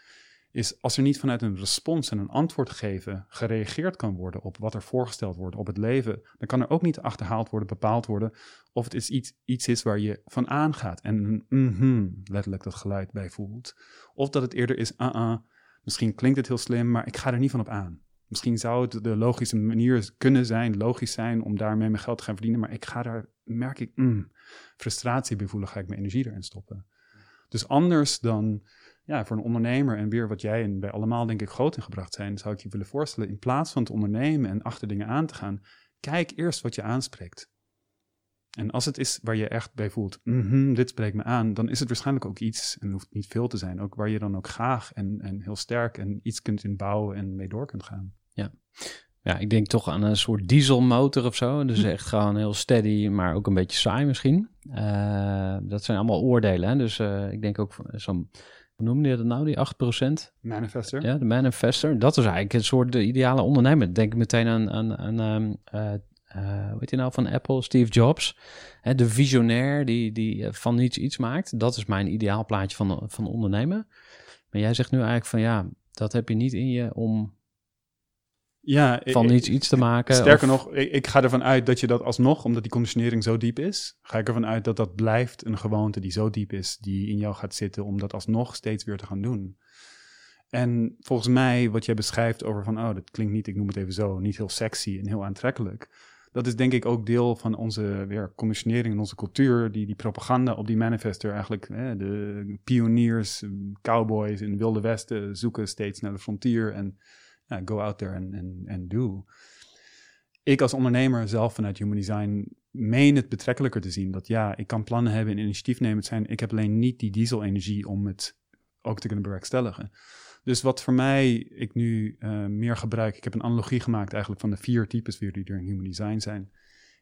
is als er niet vanuit een respons en een antwoord geven gereageerd kan worden op wat er voorgesteld wordt op het leven, dan kan er ook niet achterhaald worden, bepaald worden of het iets, iets is waar je van aangaat en een mhm, letterlijk dat geluid bij voelt. Of dat het eerder is, misschien klinkt het heel slim, maar ik ga er niet van op aan. Misschien zou het de logische manier kunnen zijn, logisch zijn om daarmee mijn geld te gaan verdienen, maar ik ga daar, merk ik, mm, frustratie bij voelen, ga ik mijn energie erin stoppen. Dus anders dan ja, voor een ondernemer en weer wat jij en bij allemaal denk ik groot ingebracht zijn, zou ik je willen voorstellen, in plaats van te ondernemen en achter dingen aan te gaan, kijk eerst wat je aanspreekt. En als het is waar je echt bij voelt, mhm, dit spreekt me aan, dan is het waarschijnlijk ook iets, en het hoeft niet veel te zijn, ook waar je dan ook graag en, en heel sterk en iets kunt inbouwen en mee door kunt gaan. Ja, ik denk toch aan een soort dieselmotor of zo. Dus echt gewoon heel steady, maar ook een beetje saai misschien. Eh, dat zijn allemaal oordelen. Hè? Dus eh, ik denk ook van zo'n, hoe noemde je dat nou, die 8%? Manifester. Ja, de manifester. Dat is eigenlijk een soort de ideale ondernemer. Denk meteen aan, aan, aan eh, eh, hoe heet nou van Apple, Steve Jobs. Hè, de visionair die, die eh, van niets iets maakt. Dat is mijn ideaal plaatje van, van ondernemen. Maar jij zegt nu eigenlijk van ja, dat heb je niet in je om Ja, van ik- niets iets te maken. Sterker of- nog, ik, ik ga ervan uit dat je dat alsnog, omdat die conditionering zo diep is, ga ik ervan uit dat dat blijft een gewoonte die zo diep is, die in jou gaat zitten, om dat alsnog steeds weer te gaan doen. En volgens mij, wat jij beschrijft over van, oh, dat klinkt niet, ik noem het even zo, niet heel sexy en heel aantrekkelijk. Dat is denk ik ook deel van onze weer, conditionering en onze cultuur, die, die propaganda op die manifester eigenlijk, hè, de pioniers, cowboys in het Wilde Westen zoeken steeds naar de frontier en go out there and, and, and do. Ik als ondernemer zelf vanuit Human Design meen het betrekkelijker te zien. Dat ja, ik kan plannen hebben en initiatiefnemend zijn. Ik heb alleen niet die dieselenergie om het ook te kunnen bewerkstelligen. Dus wat voor mij ik nu eh, meer gebruik, ik heb een analogie gemaakt eigenlijk van de vier types weer die er in Human Design zijn,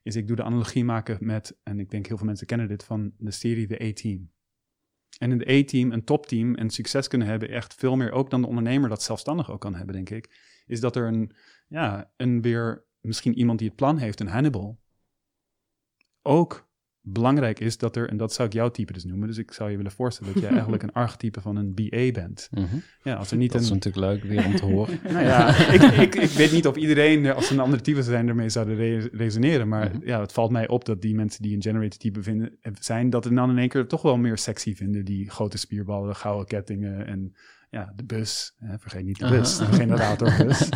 is ik doe de analogie maken met, en ik denk heel veel mensen kennen dit, van de serie The A-Team. En in de A-team, een topteam en succes kunnen hebben, echt veel meer ook dan de ondernemer dat zelfstandig ook kan hebben, denk ik, is dat er een, ja, een weer, misschien iemand die het plan heeft, een Hannibal, ook belangrijk is dat er, en dat zou ik jouw type dus noemen, dus ik zou je willen voorstellen dat jij *laughs* eigenlijk een archetype van een BA bent. Mhm. Ja, als er niet Dat is natuurlijk leuk weer om te *laughs* horen. Nou ja, ik, ik, ik weet niet of iedereen, als ze een andere type zijn, ermee zouden re- resoneren. Maar Mhm. ja, het valt mij op dat die mensen die een generator type vinden, eh, zijn, dat het dan in één keer toch wel meer sexy vinden. Die grote spierballen, gouden kettingen en ja, de bus. Hè, vergeet niet de bus, de generatorbus. *laughs*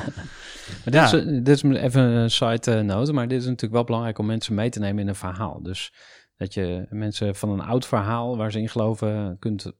Maar dit, is, dit is even een side eh, note, maar dit is natuurlijk wel belangrijk om mensen mee te nemen in een verhaal. Dus dat je mensen van een oud verhaal waar ze in geloven kunt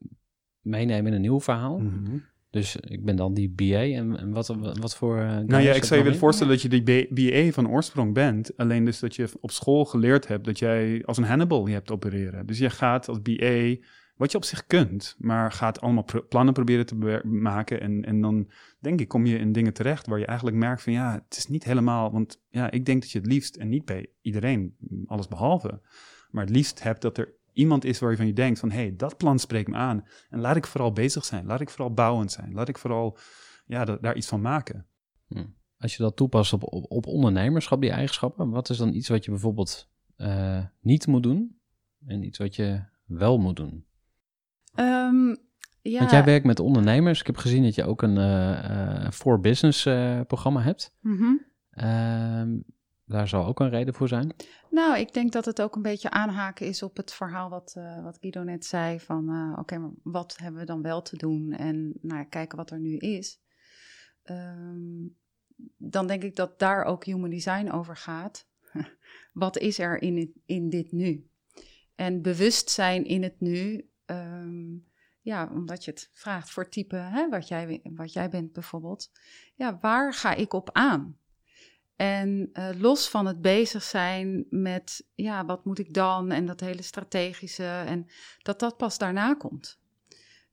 meenemen in een nieuw verhaal. Mhm. Dus ik ben dan die BA en, en wat, wat voor... eh, Nou ja, ik zou je willen voorstellen dat je die BA van oorsprong bent. Alleen dus dat je op school geleerd hebt dat jij als een Hannibal je hebt opereren. Dus je gaat als BA wat je op zich kunt, maar gaat allemaal plannen proberen te maken. En, en dan denk ik, kom je in dingen terecht waar je eigenlijk merkt van ja, het is niet helemaal. Want ja, ik denk dat je het liefst, en niet bij iedereen, alles behalve, maar het liefst hebt dat er iemand is waarvan je denkt van hé, hey, dat plan spreekt me aan. En laat ik vooral bezig zijn, laat ik vooral bouwend zijn, laat ik vooral ja, da- daar iets van maken. Als je dat toepast op, op, op ondernemerschap, die eigenschappen, wat is dan iets wat je bijvoorbeeld eh, niet moet doen en iets wat je wel moet doen? Ehm, ja, Want jij werkt met ondernemers. Ik heb gezien dat je ook een eh, eh, for business eh, programma hebt. mhm. Ehm, daar zal ook een reden voor zijn. Nou, ik denk dat het ook een beetje aanhaken is op het verhaal wat, eh, wat Guido net zei. Van eh, oké, maar wat hebben we dan wel te doen? En nou, kijken wat er nu is. Ehm, dan denk ik dat daar ook human design over gaat. *laughs* wat is er in, het, in dit nu? En bewustzijn in het nu. Ehm, ja, omdat je het vraagt voor type hè, wat, jij, wat jij bent bijvoorbeeld. Ja, waar ga ik op aan? En eh, los van het bezig zijn met, ja, wat moet ik dan? En dat hele strategische. En dat dat pas daarna komt.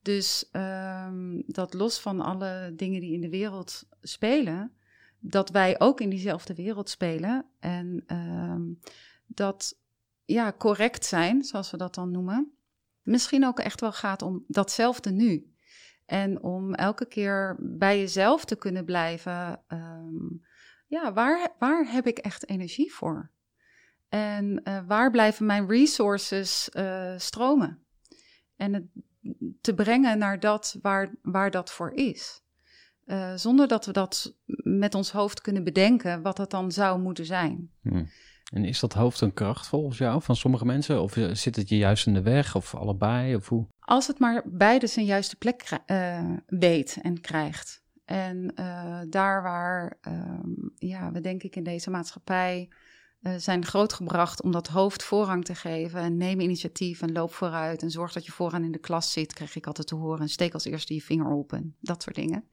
Dus ehm, dat los van alle dingen die in de wereld spelen, dat wij ook in diezelfde wereld spelen. En ehm, dat, ja, correct zijn, zoals we dat dan noemen. Misschien ook echt wel gaat om datzelfde nu. En om elke keer bij jezelf te kunnen blijven. ehm, ja, waar, waar heb ik echt energie voor? En eh, waar blijven mijn resources eh, stromen? En het te brengen naar dat waar, waar dat voor is. Eh, zonder dat we dat met ons hoofd kunnen bedenken, wat dat dan zou moeten zijn. Hm. En is dat hoofd een kracht volgens jou van sommige mensen? Of eh, zit het je juist in de weg? Of allebei? Of hoe? Als het maar beide zijn juiste plek eh, weet en krijgt. En eh, daar waar ehm, ja, we denk ik in deze maatschappij eh, zijn grootgebracht om dat hoofd voorrang te geven. En neem initiatief en loop vooruit en zorg dat je vooraan in de klas zit, krijg ik altijd te horen. En steek als eerste je vinger op en dat soort dingen.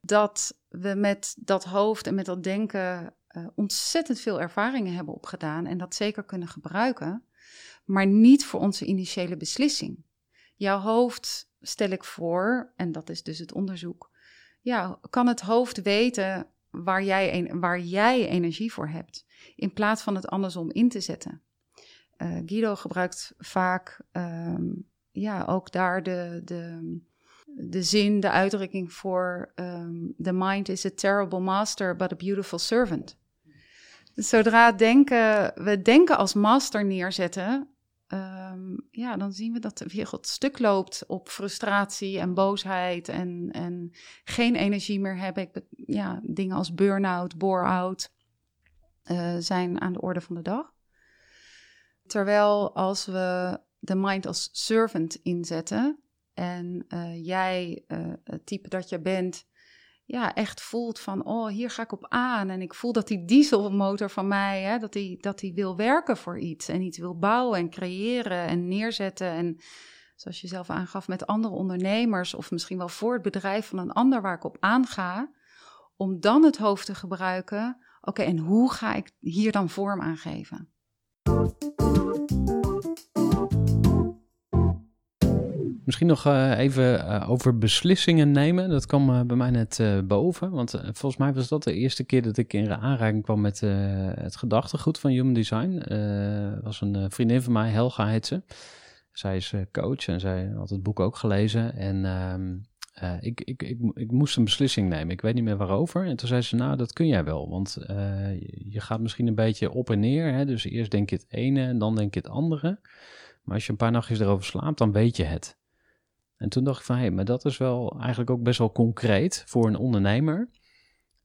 Dat we met dat hoofd en met dat denken eh, ontzettend veel ervaringen hebben opgedaan en dat zeker kunnen gebruiken, maar niet voor onze initiële beslissing. Jouw hoofd, stel ik voor, en dat is dus het onderzoek, ja, kan het hoofd weten waar jij, waar jij energie voor hebt, in plaats van het andersom in te zetten. Eh, Guido gebruikt vaak ehm, ja, ook daar de, de, de zin, de uitdrukking voor: ehm, The mind is a terrible master, but a beautiful servant. Zodra denken, we denken als master neerzetten, ehm, ja, dan zien we dat de wereld stuk loopt op frustratie en boosheid en, en geen energie meer hebben. Ja, dingen als burn-out, bore-out eh, zijn aan de orde van de dag. Terwijl als we de mind als servant inzetten en eh, jij, eh, het type dat je bent, ja, echt voelt van, oh, hier ga ik op aan. En ik voel dat die dieselmotor van mij, hè, dat die, dat die wil werken voor iets. En iets wil bouwen en creëren en neerzetten. En zoals je zelf aangaf, met andere ondernemers of misschien wel voor het bedrijf van een ander waar ik op aanga. Om dan het hoofd te gebruiken. Oké, en hoe ga ik hier dan vorm aan geven? Misschien nog eh, even eh, over beslissingen nemen. Dat kwam eh, bij mij net boven. Want volgens mij was dat de eerste keer dat ik in aanraking kwam met het gedachtegoed van Human Design. Was een vriendin van mij, Helga heet ze. Zij is coach en zij had het boek ook gelezen. En ehm, eh, ik, ik, ik, ik moest een beslissing nemen. Ik weet niet meer waarover. En toen zei ze, nou, dat kun jij wel. Want je- je gaat misschien een beetje op en neer. Hè? Dus eerst denk je het ene en dan denk je het andere. Maar als je een paar nachtjes erover slaapt, dan weet je het. En toen dacht ik van, hé, maar dat is wel eigenlijk ook best wel concreet voor een ondernemer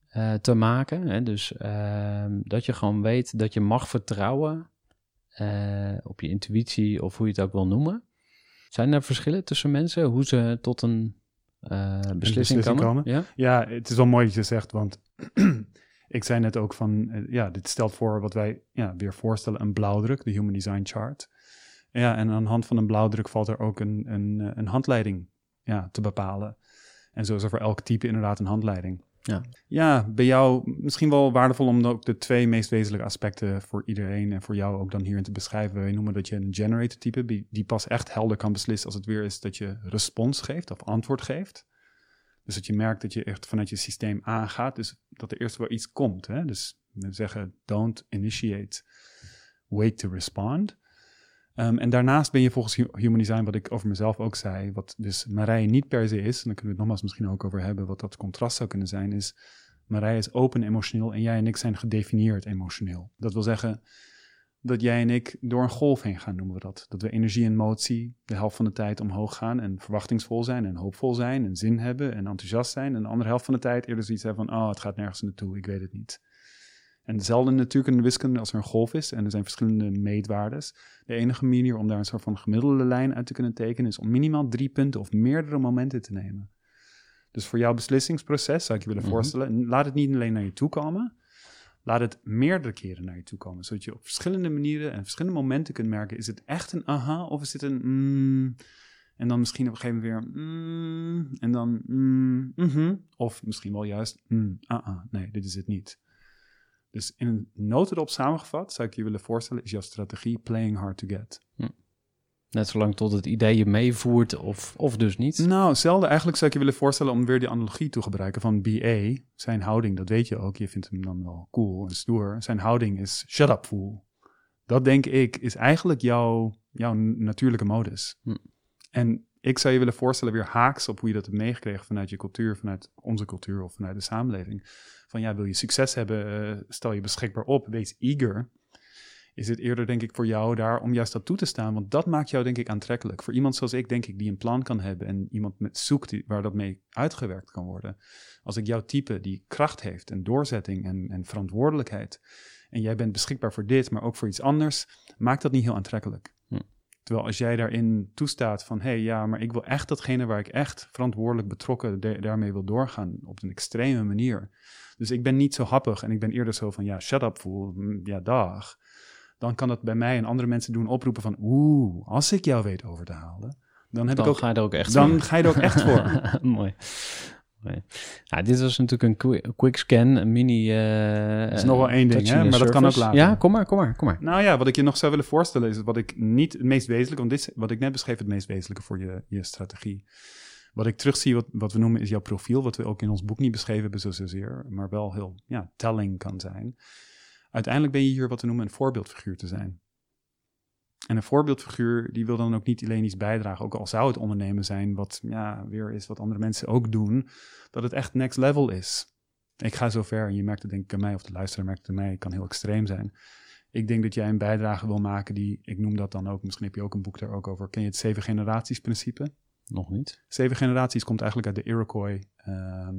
eh, te maken. Hè? Dus ehm, dat je gewoon weet dat je mag vertrouwen eh, op je intuïtie of hoe je het ook wil noemen. Zijn er verschillen tussen mensen, hoe ze tot een eh, beslissing, beslissing komen? komen? Ja? Ja, het is wel mooi dat je zegt, want *clears throat* ik zei net ook van, ja, dit stelt voor wat wij ja, weer voorstellen, een blauwdruk, de Human Design Chart. Ja, en aan de hand van een blauwdruk valt er ook een, een, eh, een handleiding ja, te bepalen. En zo is er voor elk type inderdaad een handleiding. Ja. Ja, bij jou misschien wel waardevol om ook de twee meest wezenlijke aspecten voor iedereen en voor jou ook dan hierin te beschrijven. Wij noemen dat je een generator type, die die pas echt helder kan beslissen als het weer is dat je respons geeft of antwoord geeft. Dus dat je merkt dat je echt vanuit je systeem aangaat. Dus dat er eerst wel iets komt. Hè? Dus we zeggen don't initiate, wait to respond. Um, en daarnaast ben je volgens Human Design, wat ik over mezelf ook zei, wat dus Marije niet per se is, en daar kunnen we het nogmaals misschien ook over hebben, wat dat contrast zou kunnen zijn, is Marije is open emotioneel en jij en ik zijn gedefinieerd emotioneel. Dat wil zeggen dat jij en ik door een golf heen gaan, noemen we dat. Dat we energie en motie de helft van de tijd omhoog gaan en verwachtingsvol zijn en hoopvol zijn en zin hebben en enthousiast zijn. En de andere helft van de tijd eerder zoiets hebben van, oh, het gaat nergens naartoe, ik weet het niet. En dezelfde natuurlijk in de wiskunde als er een golf is en er zijn verschillende meetwaardes. De enige manier om daar een soort van gemiddelde lijn uit te kunnen tekenen is om minimaal drie punten of meerdere momenten te nemen. Dus voor jouw beslissingsproces zou ik je willen Mhm. voorstellen, laat het niet alleen naar je toe komen, laat het meerdere keren naar je toe komen. Zodat je op verschillende manieren en verschillende momenten kunt merken, is het echt een aha of is het een mm, en dan misschien op een gegeven moment weer mm, en dan mm, mhm, of misschien wel juist ah, ah, nee, dit is het niet. Dus in een notendop samengevat zou ik je willen voorstellen, is jouw strategie playing hard to get. Net zolang tot het idee je meevoert of, of dus niet. Nou, zelden eigenlijk zou ik je willen voorstellen om weer die analogie te gebruiken van BA. Zijn houding, dat weet je ook, je vindt hem dan wel cool en stoer. Zijn houding is shut up fool. Dat denk ik is eigenlijk jouw, jouw natuurlijke modus. Hm. En ik zou je willen voorstellen weer haaks op hoe je dat hebt meegekregen vanuit je cultuur, vanuit onze cultuur of vanuit de samenleving. Van ja, wil je succes hebben, eh, stel je beschikbaar op, wees eager is het eerder, denk ik, voor jou daar om juist dat toe te staan. Want dat maakt jou, denk ik, aantrekkelijk. Voor iemand zoals ik, denk ik, die een plan kan hebben en iemand met zoekt die, waar dat mee uitgewerkt kan worden. Als ik jouw type die kracht heeft en doorzetting en, en verantwoordelijkheid. En jij bent beschikbaar voor dit, maar ook voor iets anders, maakt dat niet heel aantrekkelijk. Terwijl als jij daarin toestaat van, hé hey, ja, maar ik wil echt datgene waar ik echt verantwoordelijk betrokken de- daarmee wil doorgaan op een extreme manier. Dus ik ben niet zo happig en ik ben eerder zo van, ja, shut up fool, mm, ja, dag dan kan dat bij mij en andere mensen doen oproepen van... oeh, als ik jou weet over te halen, dan heb dan ik ook... ga je er ook echt dan voor. ga je er ook echt voor. *laughs* Mooi. Nou, dit was natuurlijk een qui- quick scan, een mini... eh is nog wel één ding, hè, maar dat kan ook later. Ja, kom maar, kom maar, kom maar. Nou ja, wat ik je nog zou willen voorstellen is wat ik niet het meest wezenlijke... want dit is wat ik net beschreef het meest wezenlijke voor je, je strategie. Wat ik terugzie, wat, wat we noemen is jouw profiel... wat we ook in ons boek niet beschreven hebben zo zozeer... maar wel heel ja, telling kan zijn. Uiteindelijk ben je hier wat we noemen een voorbeeldfiguur te zijn. En een voorbeeldfiguur die wil dan ook niet alleen iets bijdragen, ook al zou het ondernemen zijn, wat ja, weer is wat andere mensen ook doen, dat het echt next level is. Ik ga zo ver, en je merkt het denk ik aan mij, of de luisteraar merkt het aan mij, het kan heel extreem zijn. Ik denk dat jij een bijdrage wil maken die, ik noem dat dan ook, misschien heb je ook een boek daar ook over. Ken je het zeven generaties principe? Nog niet. Zeven generaties komt eigenlijk uit de Iroquois ehm,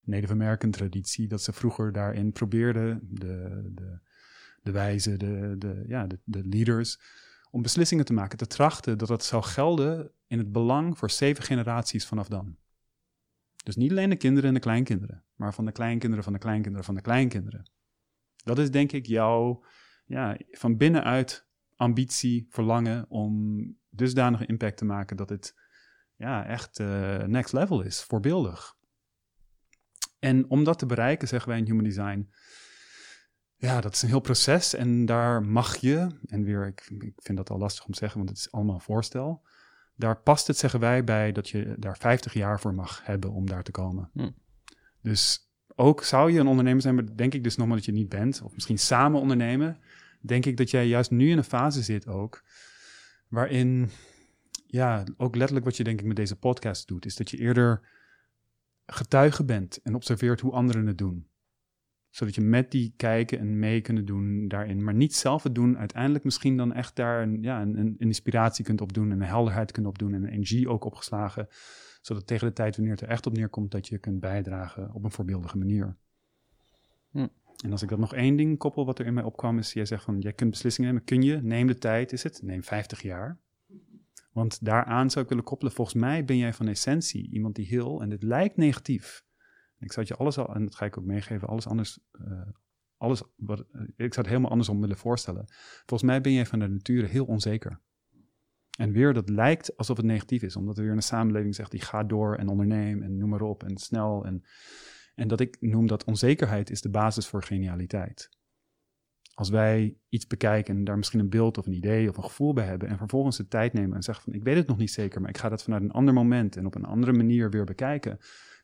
Native American traditie, dat ze vroeger daarin probeerden, de, de, de wijzen, de, de, ja, de, de leaders, om beslissingen te maken, te trachten dat dat zou gelden in het belang voor zeven generaties vanaf dan. Dus niet alleen de kinderen en de kleinkinderen, maar van de kleinkinderen, van de kleinkinderen, van de kleinkinderen. Dat is denk ik jouw, ja, van binnenuit ambitie, verlangen om dusdanige impact te maken dat het ja, echt eh, next level is, voorbeeldig. En om dat te bereiken, zeggen wij in Human Design, ja, dat is een heel proces en daar mag je, en weer, ik, ik vind dat al lastig om te zeggen, want het is allemaal een voorstel. Daar past het, zeggen wij, bij dat je daar 50 jaar voor mag hebben om daar te komen. Hm. Dus ook zou je een ondernemer zijn, maar denk ik dus nog maar dat je niet bent, of misschien samen ondernemen, denk ik dat jij juist nu in een fase zit ook, waarin, ja, ook letterlijk wat je denk ik met deze podcast doet, is dat je eerder getuige bent en observeert hoe anderen het doen zodat je met die kijken en mee kunnen doen daarin. Maar niet zelf het doen. Uiteindelijk misschien dan echt daar een, ja, een, een inspiratie kunt opdoen. En een helderheid kunt opdoen. En een energie ook opgeslagen. Zodat tegen de tijd wanneer het er echt op neerkomt. Dat je kunt bijdragen op een voorbeeldige manier. Hm. En als ik dat nog één ding koppel wat er in mij opkwam. Is jij zegt van jij kunt beslissingen nemen. Kun je? Neem de tijd is het. Neem 50 jaar. Want daaraan zou ik willen koppelen. Volgens mij ben jij van essentie iemand die heel. En dit lijkt negatief. Ik zou je alles al, en dat ga ik ook meegeven, alles anders, uh, alles wat, uh, ik zou het helemaal andersom willen voorstellen. Volgens mij ben jij van de nature heel onzeker. En weer, dat lijkt alsof het negatief is, omdat er weer een samenleving zegt, die gaat door en onderneem en noem maar op en snel. En, En dat ik noem dat onzekerheid is de basis voor genialiteit. Als wij iets bekijken, daar misschien een beeld of een idee of een gevoel bij hebben en vervolgens de tijd nemen en zeggen van ik weet het nog niet zeker, maar ik ga dat vanuit een ander moment en op een andere manier weer bekijken,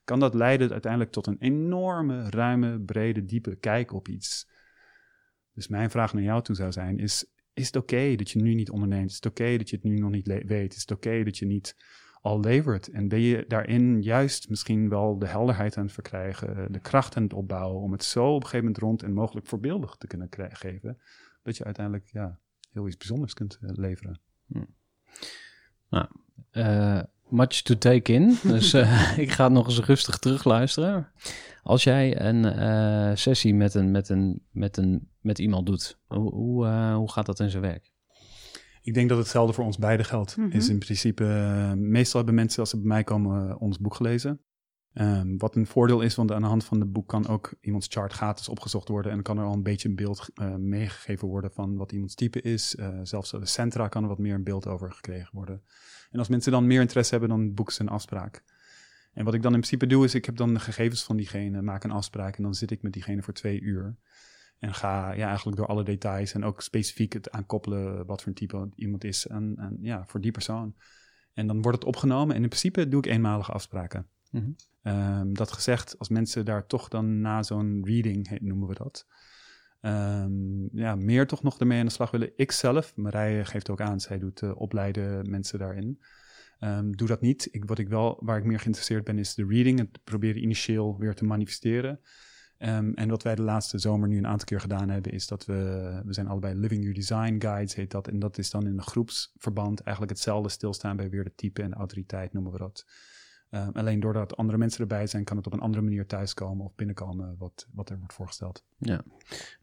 kan dat leiden uiteindelijk tot een enorme, ruime, brede, diepe kijk op iets. Dus mijn vraag naar jou toe zou zijn, is, is het oké dat je nu niet onderneemt? Is het oké dat je het nu nog niet weet? Is het oké dat je niet al levert? En ben je daarin juist misschien wel de helderheid aan het verkrijgen, de kracht aan het opbouwen om het zo op een gegeven moment rond en mogelijk voorbeeldig te kunnen geven, dat je uiteindelijk ja, heel iets bijzonders kunt eh, leveren. Eh, much to take in. *laughs* Dus eh, *laughs* ik ga het nog eens rustig terugluisteren. Als jij een eh, sessie met, een, met, een, met, een, met iemand doet, hoe, hoe, eh, hoe gaat dat in zijn werk? Ik denk dat hetzelfde voor ons beiden geldt. Mhm. Is in principe, meestal hebben mensen als ze bij mij komen ons boek gelezen. Ehm, wat een voordeel is, want aan de hand van het boek kan ook iemands chart gratis opgezocht worden. En kan er al een beetje een beeld eh, meegegeven worden van wat iemands type is. Eh, zelfs de centra kan er wat meer een beeld over gekregen worden. En als mensen dan meer interesse hebben, dan boeken ze een afspraak. En wat ik dan in principe doe, is ik heb dan de gegevens van diegene, maak een afspraak en dan zit ik met diegene voor twee uur. En ga ja, eigenlijk door alle details en ook specifiek het aankoppelen wat voor een type iemand is aan, ja, voor die persoon. En dan wordt het opgenomen en in principe doe ik eenmalige afspraken. Mhm. Ehm, dat gezegd, als mensen daar toch dan na zo'n reading, noemen we dat, ehm, ja, meer toch nog ermee aan de slag willen. Ik zelf, Marije geeft ook aan, zij doet eh, opleiden mensen daarin. Ehm, doe dat niet. Ik, wat ik wel, waar ik meer geïnteresseerd ben, is de reading. Het proberen initieel weer te manifesteren. En wat wij de laatste zomer nu een aantal keer gedaan hebben, is dat we, we zijn allebei Living Your Design Guides, heet dat. En dat is dan in een groepsverband eigenlijk hetzelfde stilstaan bij weer de type en de autoriteit, noemen we dat. Ehm, alleen doordat andere mensen erbij zijn, kan het op een andere manier thuiskomen of binnenkomen wat, wat er wordt voorgesteld. Ja.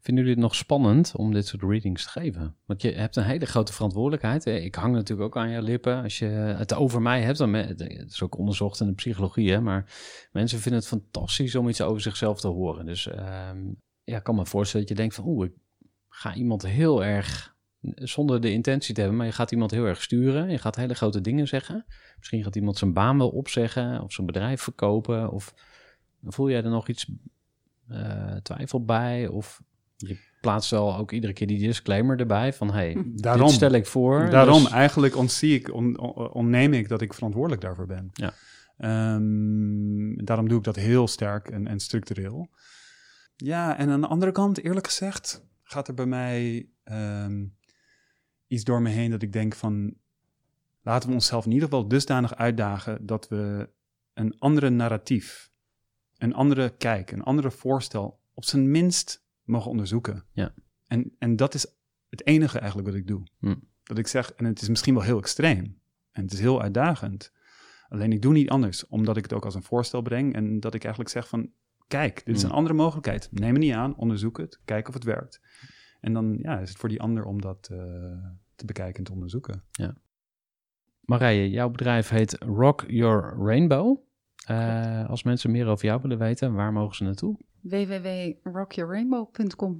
Vinden jullie het nog spannend om dit soort readings te geven? Want je hebt een hele grote verantwoordelijkheid. hè. Ik hang natuurlijk ook aan je lippen. Als je het over mij hebt, dan het is ook onderzocht in de psychologie, hè, maar mensen vinden het fantastisch om iets over zichzelf te horen. Dus ehm, ja, ik kan me voorstellen dat je denkt van, oeh, ik ga iemand heel erg, zonder de intentie te hebben, maar je gaat iemand heel erg sturen. Je gaat hele grote dingen zeggen. Misschien gaat iemand zijn baan wel opzeggen of zijn bedrijf verkopen. Of voel jij er nog iets eh, twijfel bij? Of je plaatst wel ook iedere keer die disclaimer erbij van hey, Daarom, dit stel ik voor. daarom dus- eigenlijk ontzie ik, on, on- onneem ik dat ik verantwoordelijk daarvoor ben. Ja. Ehm, daarom doe ik dat heel sterk en, en structureel. Ja, en aan de andere kant, eerlijk gezegd, gaat er bij mij ehm, iets door me heen dat ik denk van... laten we onszelf in ieder geval dusdanig uitdagen dat we een andere narratief, een andere kijk, een andere voorstel op zijn minst mogen onderzoeken. Ja. En, en dat is het enige eigenlijk wat ik doe. Hm. Dat ik zeg, en het is misschien wel heel extreem en het is heel uitdagend. Alleen ik doe niet anders, omdat ik het ook als een voorstel breng en dat ik eigenlijk zeg van, kijk, dit is Hm. een andere mogelijkheid. Neem het niet aan, onderzoek het, kijk of het werkt. En dan ja, is het voor die ander om dat eh, te bekijken en te onderzoeken. Marije, jouw bedrijf heet Rock Your Rainbow. Eh, als mensen meer over jou willen weten, waar mogen ze naartoe? www.rockyourrainbow.com.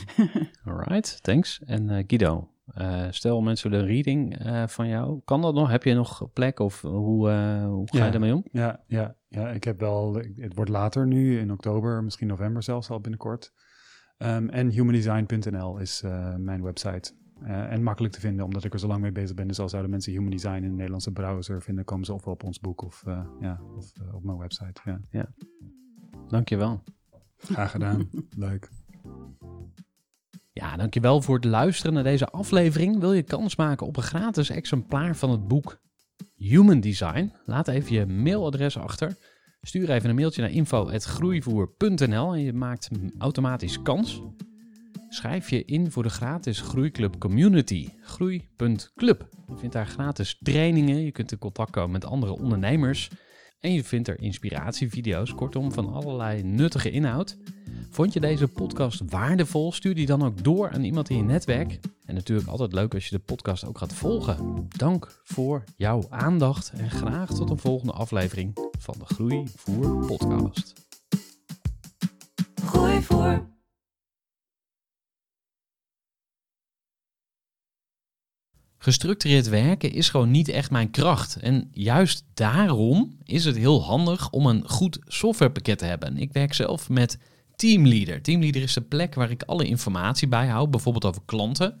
*laughs* Alright, thanks. En eh, Guido, eh, stel mensen willen een reading eh, van jou. Kan dat nog? Heb je nog plek of hoe, eh, hoe ga Ja. je daarmee om? Ja, ja, ja, ik heb wel, het wordt later nu, in oktober, misschien november zelfs al binnenkort. Ehm, en humandesign.nl is eh, mijn website. Eh, en makkelijk te vinden, omdat ik er zo lang mee bezig ben. Dus al zouden mensen Human Design in de Nederlandse browser vinden, komen ze ofwel op ons boek of, eh, ja, of op mijn website. Ja. Dankjewel. Graag gedaan. *laughs* Leuk. Ja, dankjewel voor het luisteren naar deze aflevering. Wil je kans maken op een gratis exemplaar van het boek Human Design? Laat even je mailadres achter. Stuur even een mailtje naar info.groeivoer.nl en je maakt automatisch kans. Schrijf je in voor de gratis Groeiclub Community. Groei.club. Je vindt daar gratis trainingen. Je kunt in contact komen met andere ondernemers. En je vindt er inspiratievideo's, kortom van allerlei nuttige inhoud. Vond je deze podcast waardevol? Stuur die dan ook door aan iemand in je netwerk. En natuurlijk altijd leuk als je de podcast ook gaat volgen. Dank voor jouw aandacht en graag tot een volgende aflevering van de Groeivoer podcast. Gooi voor. Gestructureerd werken is gewoon niet echt mijn kracht. En juist daarom is het heel handig om een goed softwarepakket te hebben. Ik werk zelf met Teamleader. Teamleader is de plek waar ik alle informatie bijhoud, bijvoorbeeld over klanten.